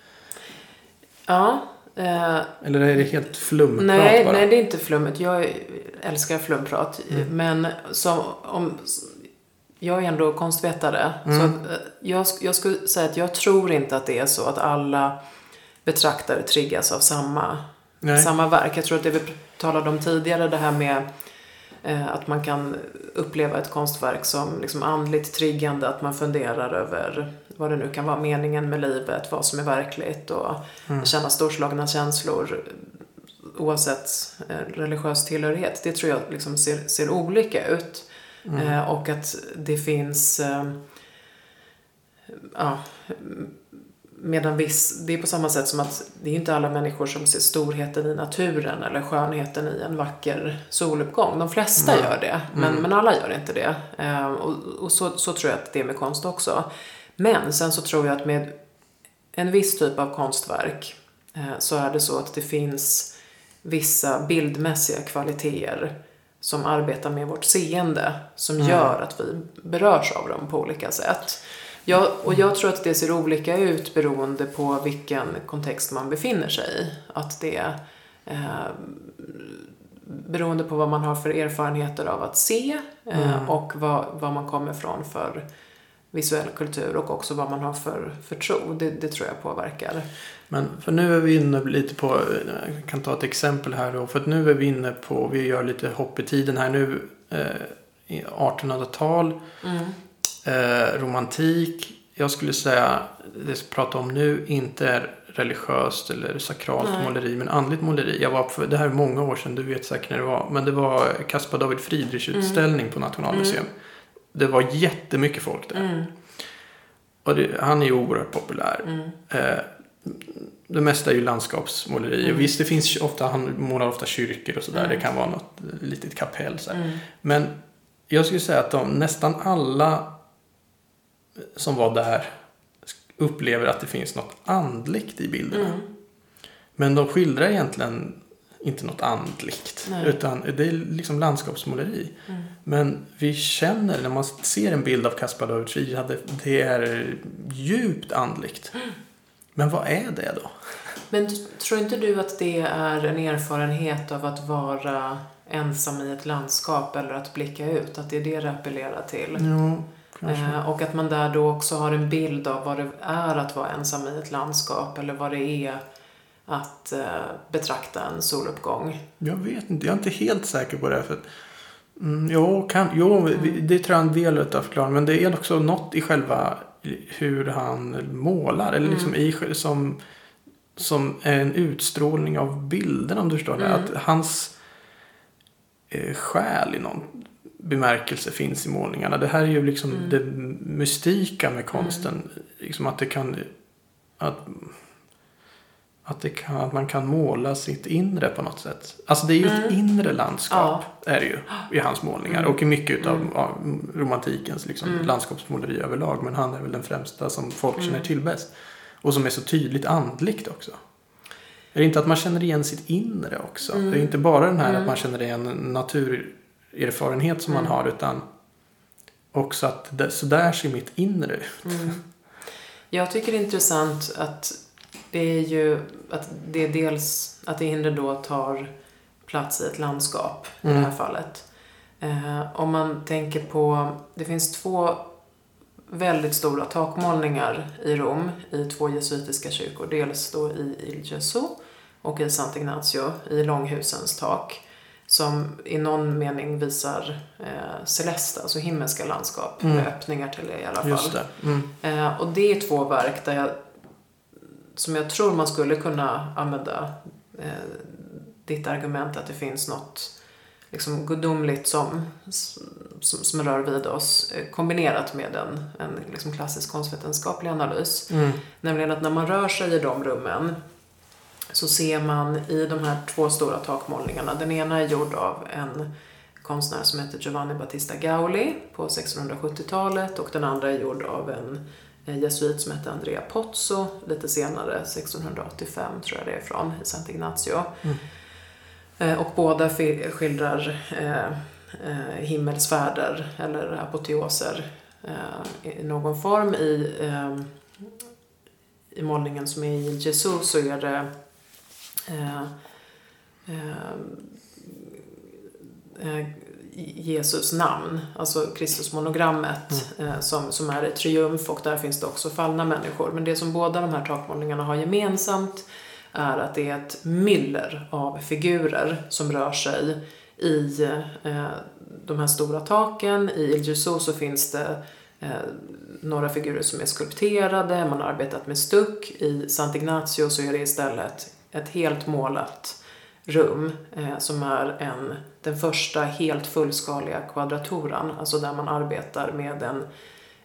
Ja. Eh, Eller är det helt flumprat nej, bara? nej, det är inte flummigt. Jag älskar flumprat. Men som, om, jag är ändå konstvetare. Så att, eh, jag, jag skulle säga att jag tror inte att det är så att alla betraktare triggas av samma, Nej. samma verk. Jag tror att det vi talade om tidigare, det här med eh, att man kan uppleva ett konstverk som liksom andligt triggande, att man funderar över vad det nu kan vara, meningen med livet, vad som är verkligt och känna storslagna känslor oavsett eh, religiös tillhörighet. Det tror jag liksom ser, ser olika ut. Eh, och att det finns ja, Medan viss, det är på samma sätt som att det är inte alla människor som ser storheten i naturen eller skönheten i en vacker soluppgång. De flesta gör det, men, men alla gör inte det. Eh, och och så, så tror jag att det är med konst också. Men sen så tror jag att med en viss typ av konstverk eh, så är det så att det finns vissa bildmässiga kvaliteter som arbetar med vårt seende som gör att vi berörs av dem på olika sätt. Jag, och jag tror att det ser olika ut beroende på vilken kontext man befinner sig i. Att det eh, beroende på vad man har för erfarenheter av att se eh, och vad, vad man kommer från för visuell kultur och också vad man har för, för tro. Det, det tror jag påverkar. Men för nu är vi inne lite på, jag kan ta ett exempel här då. För att nu är vi inne på, vi gör lite hopp i tiden här nu. Eh, i 1800-tal. Eh, romantik. Jag skulle säga, det jag pratar om nu, inte är religiöst eller sakralt Nej. måleri. Men andligt måleri. Jag var på, det här är många år sedan, du vet säkert när det var. Men det var Caspar David Friedrich utställning på Nationalmuseum. Det var jättemycket folk där. Och det, han är ju oerhört populär. Eh, det mesta är ju landskapsmåleri. Och Visst, det finns ofta, han målar ofta kyrkor och sådär. Det kan vara något litet kapell. Så här. Men jag skulle säga att de, nästan alla som var där upplever att det finns något andligt i bilderna. Men de skildrar egentligen inte något andligt. Nej. Utan det är liksom landskapsmåleri. Men vi känner när man ser en bild av Caspar David att det, är djupt andligt. Men vad är det då? Men tror inte du att det är en erfarenhet av att vara ensam i ett landskap eller att blicka ut? Att det är det det appellerar till? Jo. Eh, och att man där då också har en bild av vad det är att vara ensam i ett landskap eller vad det är att eh, betrakta en soluppgång. Jag vet inte, jag är inte helt säker på det. För, att, mm, jo, kan, jo, vi- det tror jag är en del av förklaringen. Men det är också något i själva hur han målar. Eller liksom i, sj- som, som är en utstrålning av bilden om du förstår det. Att hans eh, själ i någon bemärkelse finns i målningarna. Det här är ju liksom det mystika med konsten. Liksom att det kan... Att, att, det kan, att man kan måla sitt inre på något sätt. Alltså det är ju ett inre landskap. Är det ju i hans målningar. Och i mycket av ja, romantikens liksom, landskapsmåleri överlag. Men han är väl den främsta som folk känner till bäst. Och som är så tydligt andligt också. Är det inte att man känner igen sitt inre också? Mm. Det är inte bara den här Mm. att man känner igen naturerfarenhet som man Mm. har utan också att det, så där ser mitt inre ut. Mm. Jag tycker det är intressant att det är ju att det är dels att det inre då tar plats i ett landskap i det Mm. här fallet. Eh, om man tänker på, det finns två väldigt stora takmålningar i Rom i två jesuitiska kyrkor. Dels då i Il Gesù och i Sant'Ignazio i långhusens tak. Som i någon mening visar eh, celesta, alltså himmelska landskap Mm. med öppningar till det i alla fall. Just det. Mm. Eh, och det är två verk där jag, som jag tror man skulle kunna använda eh, ditt argument att det finns något liksom gudomligt som, som, som rör vid oss eh, kombinerat med en, en liksom klassisk konstvetenskaplig analys. Mm. Nämligen att när man rör sig i de rummen så ser man i de här två stora takmålningarna, den ena är gjord av en konstnär som heter Giovanni Battista Gauli på 1670-talet och den andra är gjord av en en jesuit som hette Andrea Pozzo lite senare, 1685 tror jag det är från, i Sant'Ignazio. Mm. Eh, Och båda skildrar eh, eh, himmelsfärder eller apoteoser eh, i någon form. I, eh, I målningen som är i Jesus så är det eh, eh, eh, Jesus namn, alltså Kristusmonogrammet eh, som, som är i triumf och där finns det också fallna människor. Men det som båda de här takmålningarna har gemensamt är att det är ett myller av figurer som rör sig i eh, de här stora taken. I Il Gesù så finns det eh, några figurer som är skulpterade, man har arbetat med stuck. I Sant'Ignazio så är det istället ett helt målat rum eh, som är en, den första helt fullskaliga kvadraturan, alltså där man arbetar med en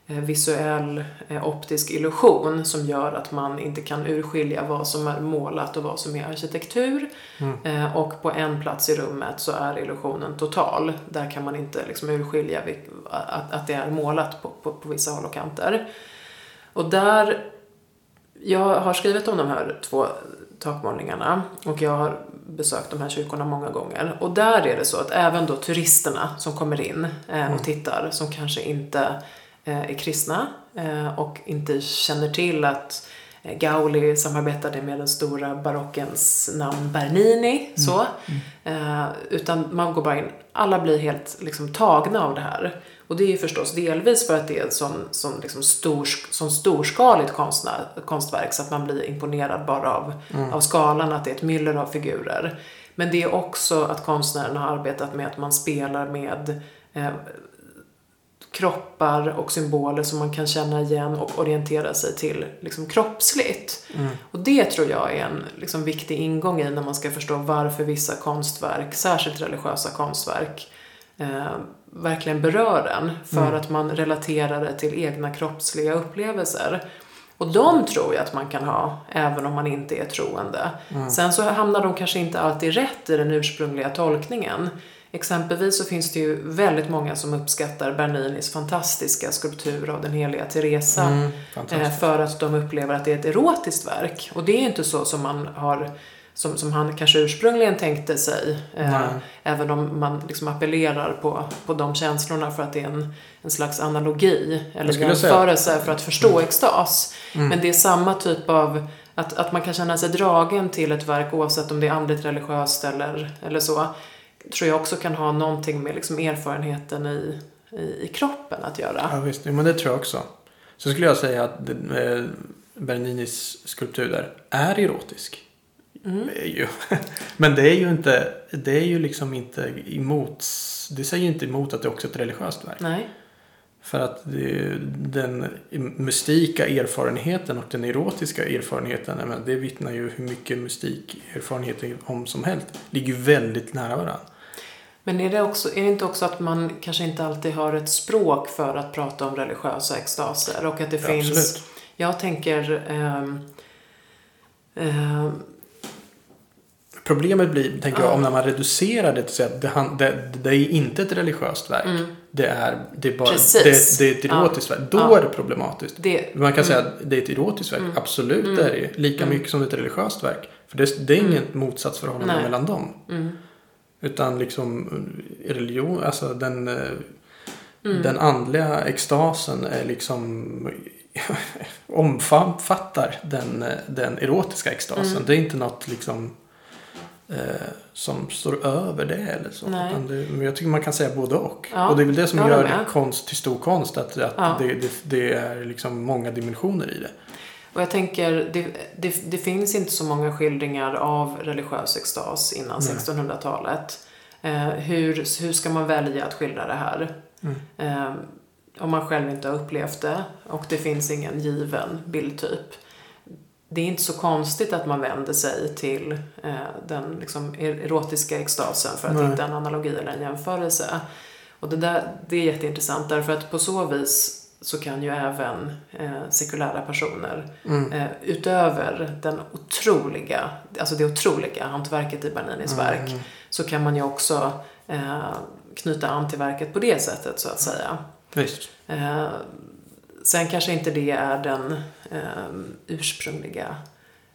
eh, visuell eh, optisk illusion som gör att man inte kan urskilja vad som är målat och vad som är arkitektur. Mm. Eh, och på en plats i rummet så är illusionen total. Där kan man inte liksom urskilja att, att det är målat på, på, på vissa håll och kanter. Och där, jag har skrivit om de här två takmålningarna och jag har besökt de här kyrkorna många gånger. Och där är det så att även då turisterna som kommer in eh, och tittar, som kanske inte eh, är kristna eh, och inte känner till att eh, Gauli samarbetade med den stora barockens namn Bernini. Så. Eh, utan man går bara in, alla blir helt liksom, tagna av det här. Och det är ju förstås delvis för att det är ett sån, sån, liksom stor, sån storskaligt konstnär, konstverk så att man blir imponerad bara av, av skalan, att det är ett myller av figurer. Men det är också att konstnären har arbetat med att man spelar med eh, kroppar och symboler som man kan känna igen och orientera sig till liksom kroppsligt. Mm. Och det tror jag är en liksom, viktig ingång i när man ska förstå varför vissa konstverk, särskilt religiösa konstverk, eh, verkligen berör en. För Mm. att man relaterar det till egna kroppsliga upplevelser. Och de tror jag att man kan ha även om man inte är troende. Mm. Sen så hamnar de kanske inte alltid rätt i den ursprungliga tolkningen. Exempelvis så finns det ju väldigt många som uppskattar Berninis fantastiska skulptur av den heliga Teresa. Mm. Eh, för att de upplever att det är ett erotiskt verk. Och det är inte så som man har som, som han kanske ursprungligen tänkte sig. Eh, även om man liksom appellerar på, på de känslorna för att det är en, en slags analogi eller säga- jämförelse för att förstå Mm. extas. Mm. Men det är samma typ av att, att man kan känna sig dragen till ett verk oavsett om det är andligt religiöst eller, eller så. Tror jag också kan ha någonting med liksom erfarenheten i, i, i kroppen att göra. Ja, visst. Men det tror jag också. Så skulle jag säga att eh, Berninis skulptur där är erotisk. Mm. Men det är ju inte, det är ju liksom inte emot, det säger ju inte emot att det också är ett religiöst verk. Nej. För att den mystika erfarenheten och den erotiska erfarenheten, menar, det vittnar ju hur mycket mystikerfarenhet om som helst. Ligger ju väldigt nära varandra. Men är det, också, är det inte också att man kanske inte alltid har ett språk för att prata om religiösa extaser? Och att det Ja, finns... absolut. Jag tänker... ehm, ehm, Problemet blir, tänker jag, Ja. om när man reducerar det till att det, han- det, det är inte ett religiöst verk. mm, Det är, det är bara Precis. det, det är ett erotiskt verk. Då Ja. är det problematiskt. det, Man kan Mm. säga att det är ett erotiskt verk. Mm. Absolut Mm. det är det. Lika Mm. mycket som ett religiöst verk. För det, det är inget motsatsförhållande Nej. mellan dem. Mm. Utan liksom eh, religion, alltså den, eh, Mm. den andliga extasen är liksom omfattar den, eh, den erotiska extasen. Mm. Det är inte något liksom som står över det eller så. Utan det, men jag tycker man kan säga både och. Ja, Och det är väl det som gör med. konst till stor konst. Att, att Ja. det, det, det är liksom många dimensioner i det. Och jag tänker, det, det, det finns inte så många skildringar av religiös extas innan Nej. 1600-talet. Eh, hur, hur ska man välja att skildra det här? Mm. Eh, om man själv inte har upplevt det och det finns ingen given bildtyp. Det är inte så konstigt att man vänder sig till eh, den liksom, erotiska extasen för att Nej. hitta en analogi eller en jämförelse. Och det, där, det är jätteintressant därför att på så vis så kan ju även eh, sekulära personer Mm. eh, utöver den otroliga, alltså det otroliga hantverket i Berninis verk Mm. så kan man ju också eh, knyta an till verket på det sättet så att säga. Visst. Sen kanske inte det är den eh, ursprungliga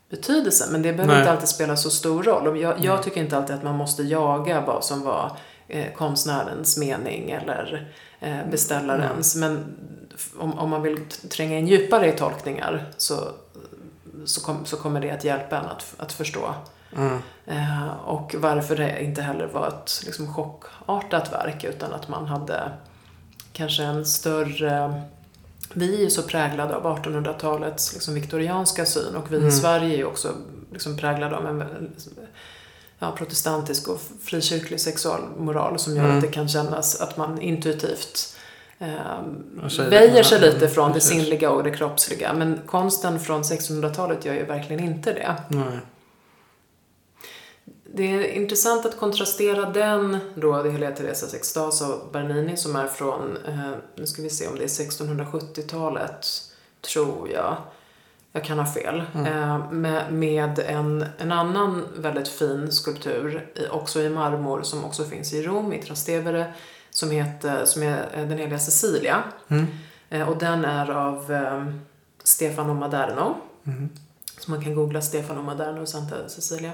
betydelsen men det behöver Nej. inte alltid spela så stor roll. Och jag, jag tycker inte alltid att man måste jaga vad som var eh, konstnärens mening eller eh, beställarens. Men f- om, om man vill tränga in djupare i tolkningar så, så, kom, så kommer det att hjälpa en att, att förstå. Mm. Eh, och varför det inte heller var ett liksom, chockartat verk utan att man hade kanske en större... Vi är ju så präglade av 1800-talets liksom, viktorianska syn och vi Mm. i Sverige är ju också liksom, präglade av en ja, protestantisk och frikyrklig sexualmoral som gör Mm. att det kan kännas att man intuitivt eh, väjer sig Ja, lite från det sinnliga och det kroppsliga. Men konsten från 1600-talet gör ju verkligen inte det. Nej. Det är intressant att kontrastera den då, det Helia Teresas extas av Bernini som är från, eh, nu ska vi se om det är 1670-talet, tror jag. Jag kan ha fel. Eh, med med en, en annan väldigt fin skulptur, också i marmor, som också finns i Rom, i Trastevere, som, heter, som är eh, den heliga Cecilia. Mm. Och den är av Stefano Maderno. Mm. Så man kan googla Stefano Maderno och Santa Cecilia.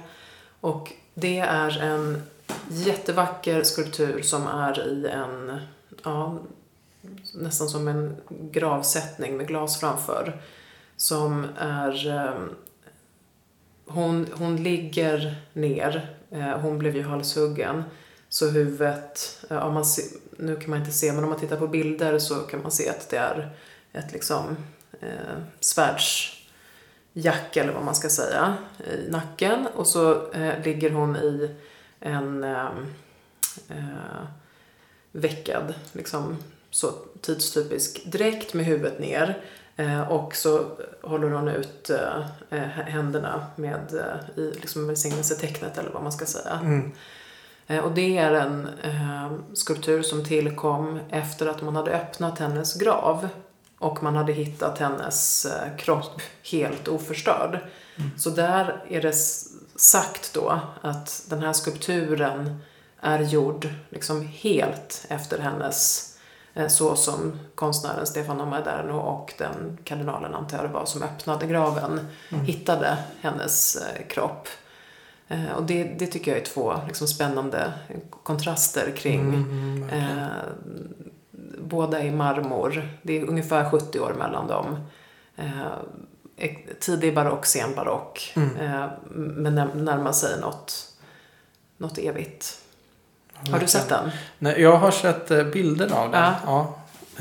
Och det är en jättevacker skulptur som är i en, ja, nästan som en gravsättning med glas framför. Som är, eh, hon, hon ligger ner, eh, hon blev ju halshuggen. Så huvudet, eh, om man se, nu kan man inte se, men om man tittar på bilder så kan man se att det är ett liksom eh, svärdsjack eller vad man ska säga i nacken. Och så eh, ligger hon i en eh, eh, veckad, liksom så tidstypisk dräkt med huvudet ner. Eh, och så håller hon ut eh, eh, händerna med, i liksom välsignelsetecknet eller vad man ska säga. Mm. Och det är en skulptur som tillkom efter att man hade öppnat hennes grav och man hade hittat hennes eh, kropp helt oförstörd. Så där är det sagt då att den här skulpturen är gjord liksom helt efter hennes eh, så som konstnären Stefano Maderno och den kardinalen antar jag det var som öppnade graven hittade hennes eh, kropp. Och det, det tycker jag är två liksom, spännande kontraster kring Mm, verkligen. eh, båda i marmor. Det är ungefär 70 år mellan dem. Eh, tidig barock, sen barock. Mm. Eh, men när- närmar sig något, något evigt. Har du sett den? Nej, jag har sett eh, bilder av den. Ja. Ja.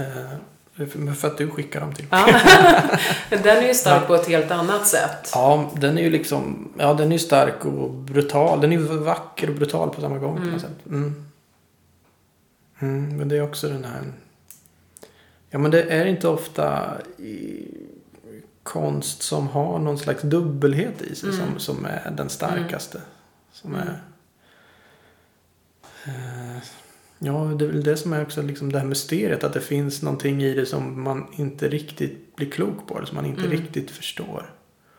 Eh, för- att du skickar dem till. Ja. den är ju stark på ett helt annat sätt. Ja, den är ju liksom, ja den är stark och brutal. Den är vacker och brutal på samma gång på något sätt. Mm. Mm, men det är också den här, ja men det är inte ofta i konst som har någon slags dubbelhet i sig som, som är den starkaste. Som Mm. är, eh, ja det är väl det som är också liksom det här mysteriet. Att det finns någonting i det som man inte riktigt blir klok på. Eller som man inte Mm. riktigt förstår.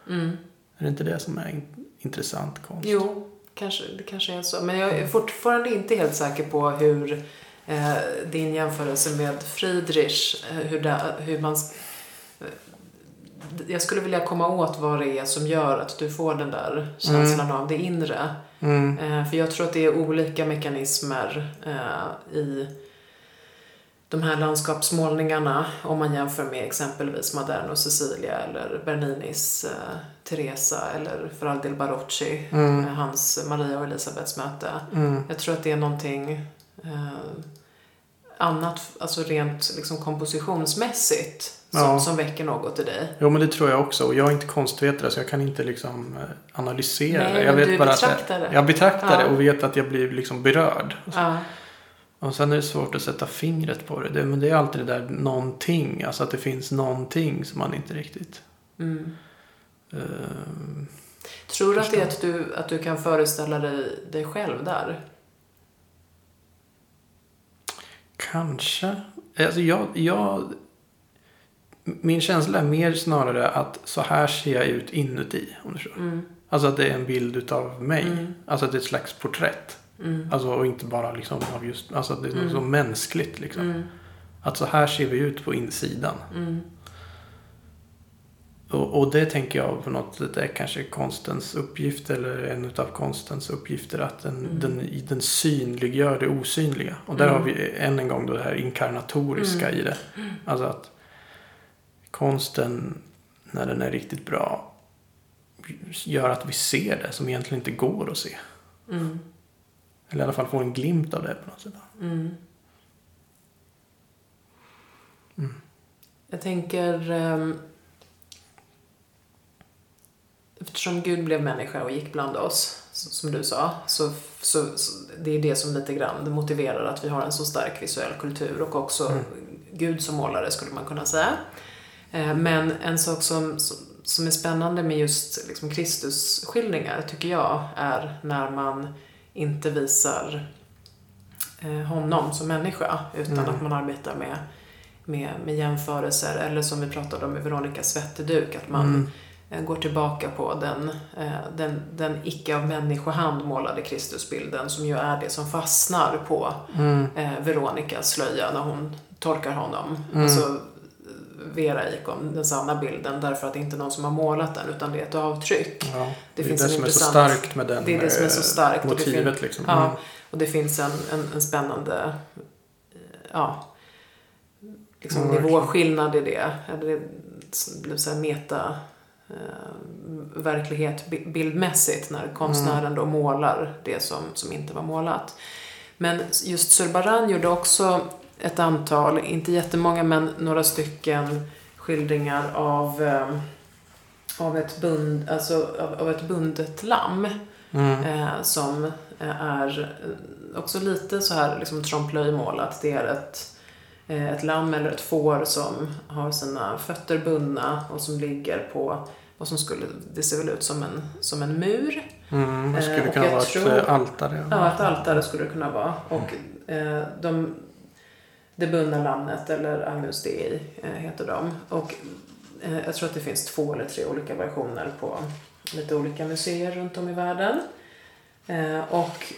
Mm. Är det inte det som är in- intressant konst? Jo, kanske, det kanske är så. Men jag är fortfarande inte helt säker på hur eh, din jämförelse med Friedrich, eh, hur, det, hur man... eh, jag skulle vilja komma åt vad det är som gör att du får den där känslan av det inre. Mm. Eh, för jag tror att det är olika mekanismer eh, i de här landskapsmålningarna om man jämför med exempelvis Maderno Cecilia eller Berninis eh, Teresa eller för all del Barocci, Mm. eh, hans Maria och Elisabeths möte. Mm. Jag tror att det är någonting eh, annat, alltså rent liksom kompositionsmässigt som, Ja. som väcker något i dig. Jo men det tror jag också. Och jag är inte konstvetare så jag kan inte liksom eh, analysera Nej, det. Jag men vet du bara att betraktar jag, det. jag betraktar Ja. det och vet att jag blir liksom berörd. Ja. Och sen är det svårt att sätta fingret på det. det. Men det är alltid det där någonting. Alltså att det finns någonting som man inte riktigt... Mm. eh, Tror du att det är att du, att du kan föreställa dig, dig själv där? Kanske. Alltså jag, jag... Min känsla är mer snarare att så här ser jag ut inuti. Om du. Mm. Alltså att det är en bild utav mig. Mm. Alltså att det är ett slags porträtt. Mm. Alltså och inte bara liksom av just... Alltså att det är Mm. så mänskligt liksom. Mm. Att så här ser vi ut på insidan. Och, det tänker jag på något sätt är kanske konstens uppgift eller en utav konstens uppgifter att den, Mm. den, den synliggör det osynliga. Och där Mm. har vi än en gång då det här inkarnatoriska Mm. i det. Alltså att konsten när den är riktigt bra gör att vi ser det som egentligen inte går att se. Mm. Eller i alla fall får en glimt av det på något sätt. Mm. Mm. Jag tänker... ehm, eftersom Gud blev människa och gick bland oss, som du sa, så, så, så det är det som lite grann det motiverar att vi har en så stark visuell kultur och också Mm. Gud som målare skulle man kunna säga. Eh, Men en sak som, som- är spännande med just liksom Kristusskildringar tycker jag är när man inte visar eh, honom som människa utan Mm. att man arbetar med, med, med jämförelser eller som vi pratade om i Veronicas svetteduk att man Mm. Eh, går tillbaka på den, eh, den, den icke av människohand målade Kristusbilden som ju är det som fastnar på Mm. eh, Veronicas slöja när hon tolkar honom. Mm. Alltså Vera Ikon, den sanna bilden, därför att det inte är någon som har målat den utan det är ett avtryck. Ja, det, finns är det en som är så starkt med den det är det som är så starkt och det motivet. liksom. Ja, Mm. och det finns en, en, en spännande ja, liksom Ja, nivåskillnad i det. Eller det blir så här meta eh, verklighet bi- bildmässigt när konstnären Mm. då målar det som, som inte var målat. Men just Zurbaran gjorde också ett antal, inte jättemånga men några stycken skildringar av, eh, av, ett, bund, alltså, av, av ett bundet lamm. Mm. Eh, som eh, är eh, också lite så här liksom trompe-l'œil-målat. Det är ett, ett lamm eller ett får som har sina fötter bundna och som ligger på vad som skulle, det ser väl ut som en, som en mur. Mm, det Eh, skulle och kunna vara tror- ett eh, altare. Ja, ett altare skulle det kunna vara. Och eh, de, det bundna lammet, eller Agnus Dei eh, heter de. Och eh, jag tror att det finns två eller tre olika versioner på lite olika museer runt om i världen. Eh, och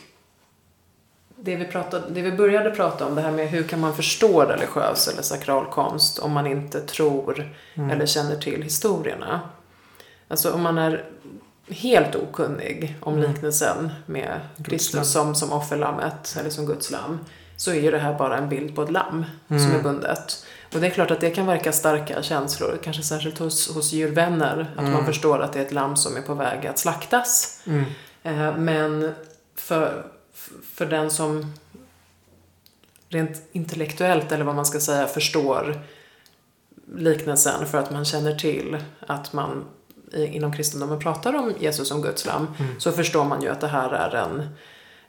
det vi, pratade, det vi började prata om, det här med hur kan man förstå religiös eller sakral konst om man inte tror Mm. eller känner till historierna. Alltså om man är helt okunnig om Mm. liknelsen med Kristus som, som offerlammet eller som Guds lamm så är ju det här bara en bild på ett lamm som Mm. är bundet. Och det är klart att det kan verka starka känslor, kanske särskilt hos, hos djurvänner, att Mm. man förstår att det är ett lamm som är på väg att slaktas. Mm. Eh, Men för, för den som rent intellektuellt, eller vad man ska säga, förstår liknelsen för att man känner till att man inom kristendomen pratar om Jesus som Guds lamm, Mm. så förstår man ju att det här är en,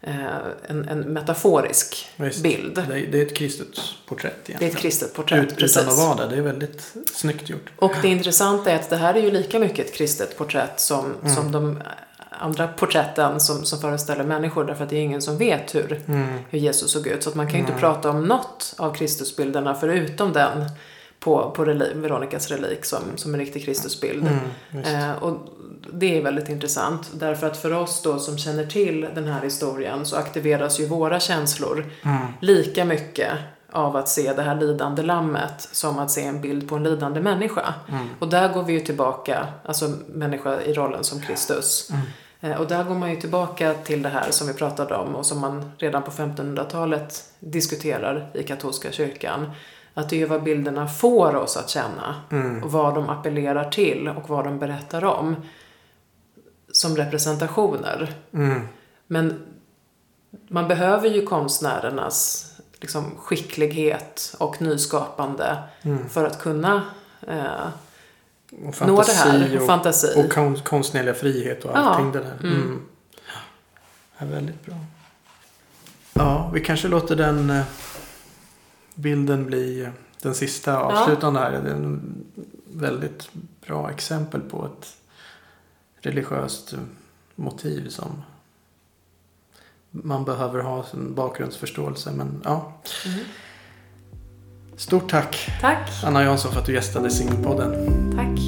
eh, en, en metaforisk Visst. bild. Det, är, det är ett kristet porträtt Det är egentligen. ett kristet porträtt, Ut, precis. utan att vara det. Det är väldigt snyggt gjort. Och det intressanta är att det här är ju lika mycket ett kristet porträtt som, Mm. som de andra porträtten som, som föreställer människor därför att det är ingen som vet hur, Mm. hur Jesus såg ut. Så att man kan ju inte prata om något av Kristusbilderna förutom den på, på reli, Veronicas relik som, som en riktig Kristusbild. Mm. Eh, och det är väldigt intressant därför att för oss då som känner till den här historien så aktiveras ju våra känslor Mm. lika mycket av att se det här lidande lammet som att se en bild på en lidande människa. Och där går vi ju tillbaka, alltså människa i rollen som Kristus. Eh, Och där går man ju tillbaka till det här som vi pratade om och som man redan på 1500-talet diskuterar i katolska kyrkan. Att det är vad bilderna får oss att känna och vad de appellerar till och vad de berättar om som representationer. Men man behöver ju konstnärernas liksom, skicklighet och nyskapande för att kunna eh, Och nå det här. och, fantasi. och kon- konstnärliga frihet och Ja. allting det där. Mm. Ja, väldigt bra. Ja, vi kanske låter den eh, bilden bli eh, den sista avslutande här. Det är en väldigt bra exempel på ett religiöst eh, motiv som man behöver ha sin bakgrundsförståelse. Men ja. Mm. Stort tack Tack. Anna Jansson för att du gästade Singelpodden. Tack.